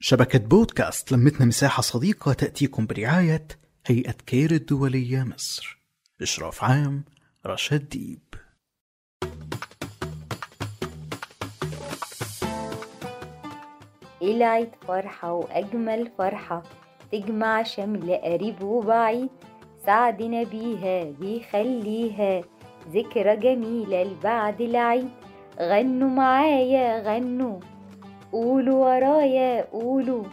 شبكة بودكاست لمتنا مساحة صديقة تأتيكم برعاية هيئة كير الدولية مصر. إشراف عام رشاد ديب. العيد فرحة وأجمل فرحة تجمع شمل قريب وبعيد. سعدنا بيها بيخليها ذكرى جميلة لبعد العيد. غنوا معايا غنوا. قولوا ورايا قولوا.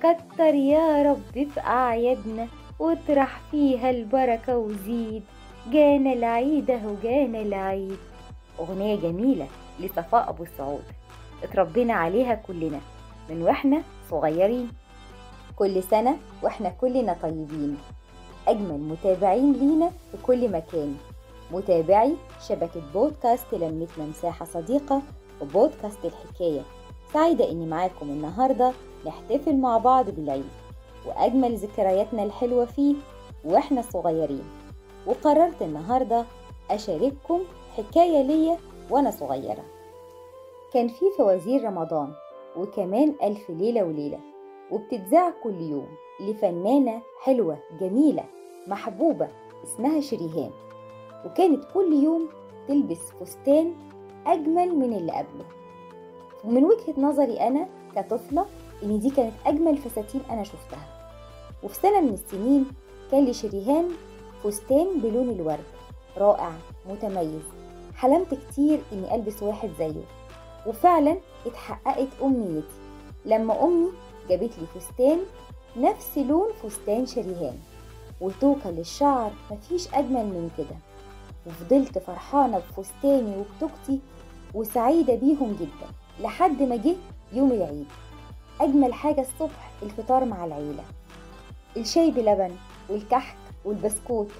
كتر يا رب في أعيادنا واطرح فيها البركة وزيد. جانا العيد أهو جانا العيد. أغنية جميلة لصفاء أبو السعود اتربينا عليها كلنا من وإحنا صغيرين. كل سنة وإحنا كلنا طيبين. أجمل متابعين لينا في كل مكان. متابعي شبكة بودكاست لمتنا مساحة صديقة وبودكاست الحكاية. سعيدة إني معاكم النهاردة نحتفل مع بعض بالعيد وأجمل ذكرياتنا الحلوة فيه وإحنا صغيرين. وقررت النهاردة أشارككم حكاية ليا وأنا صغيرة. كان في فوازير رمضان وكمان ألف ليلة وليلة وبتتذاع كل يوم لفنانة حلوة جميلة محبوبة اسمها شريهان. وكانت كل يوم تلبس فستان أجمل من اللي قبله. ومن وجهة نظري أنا كطفلة إن دي كانت أجمل فساتين أنا شفتها. وفي سنة من السنين كان لشريهان فستان بلون الورد رائع متميز. حلمت كتير إني ألبس واحد زيه وفعلا اتحققت أمنيتي. لما أمي جابت لي فستان نفس لون فستان شريهان. وتوكة للشعر مفيش أجمل من كده. وفضلت فرحانة بفستاني وبتوكتي وسعيدة بيهم جدا. لحد ما جه يوم العيد أجمل حاجة الصبح الفطار مع العيلة. الشاي بلبن والكحك والبسكوت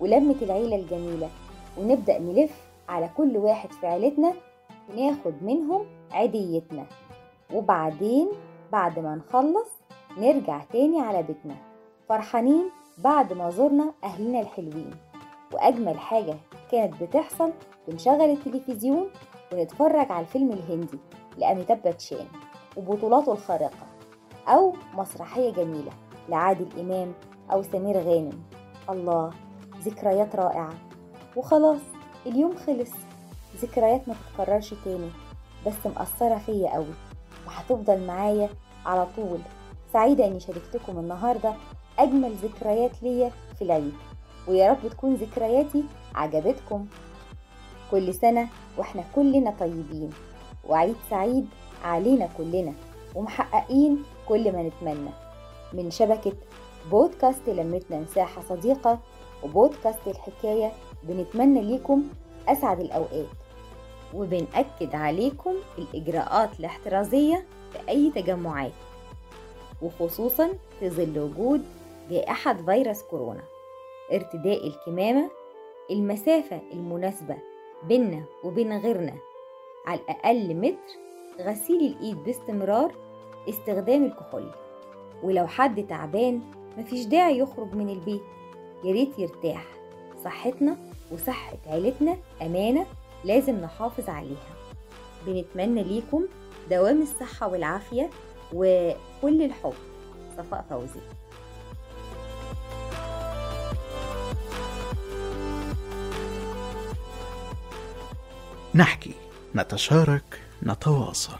ولمة العيلة الجميلة ونبدأ نلف على كل واحد في عيلتنا وناخد منهم عيديتنا. وبعدين بعد ما نخلص نرجع تاني على بيتنا فرحانين بعد ما زرنا أهلنا الحلوين. وأجمل حاجة كانت بتحصل بنشغل التلفزيون ونتفرج على الفيلم الهندي. لأميتاب باتشان وبطولاته الخارقة أو مسرحية جميلة لعادل إمام أو سمير غانم. الله ذكريات رائعة. وخلاص اليوم خلص. ذكريات ما تتكررش تاني بس مأثرة فيا قوي وهتفضل معايا على طول. سعيدة إني شاركتكم النهاردة أجمل ذكريات ليا في العيد. ويا رب تكون ذكرياتي عجبتكم كل سنة وإحنا كلنا طيبين. وعيد سعيد علينا كلنا ومحققين كل ما نتمنى. من شبكة بودكاست لمتنا مساحة صديقة وبودكاست الحكاية بنتمنى ليكم أسعد الأوقات وبنأكد عليكم الإجراءات الاحترازية في أي تجمعات وخصوصا في ظل وجود جائحة فيروس كورونا. ارتداء الكمامة المسافة المناسبة بيننا وبين غيرنا على الأقل متر غسيل الإيد باستمرار استخدام الكحول. ولو حد تعبان مفيش داعي يخرج من البيت ياريت يرتاح. صحتنا وصحة عيلتنا أمانة لازم نحافظ عليها. بنتمنى ليكم دوام الصحة والعافية وكل الحب. صفاء فوزي. نحكي نتشارك نتواصل.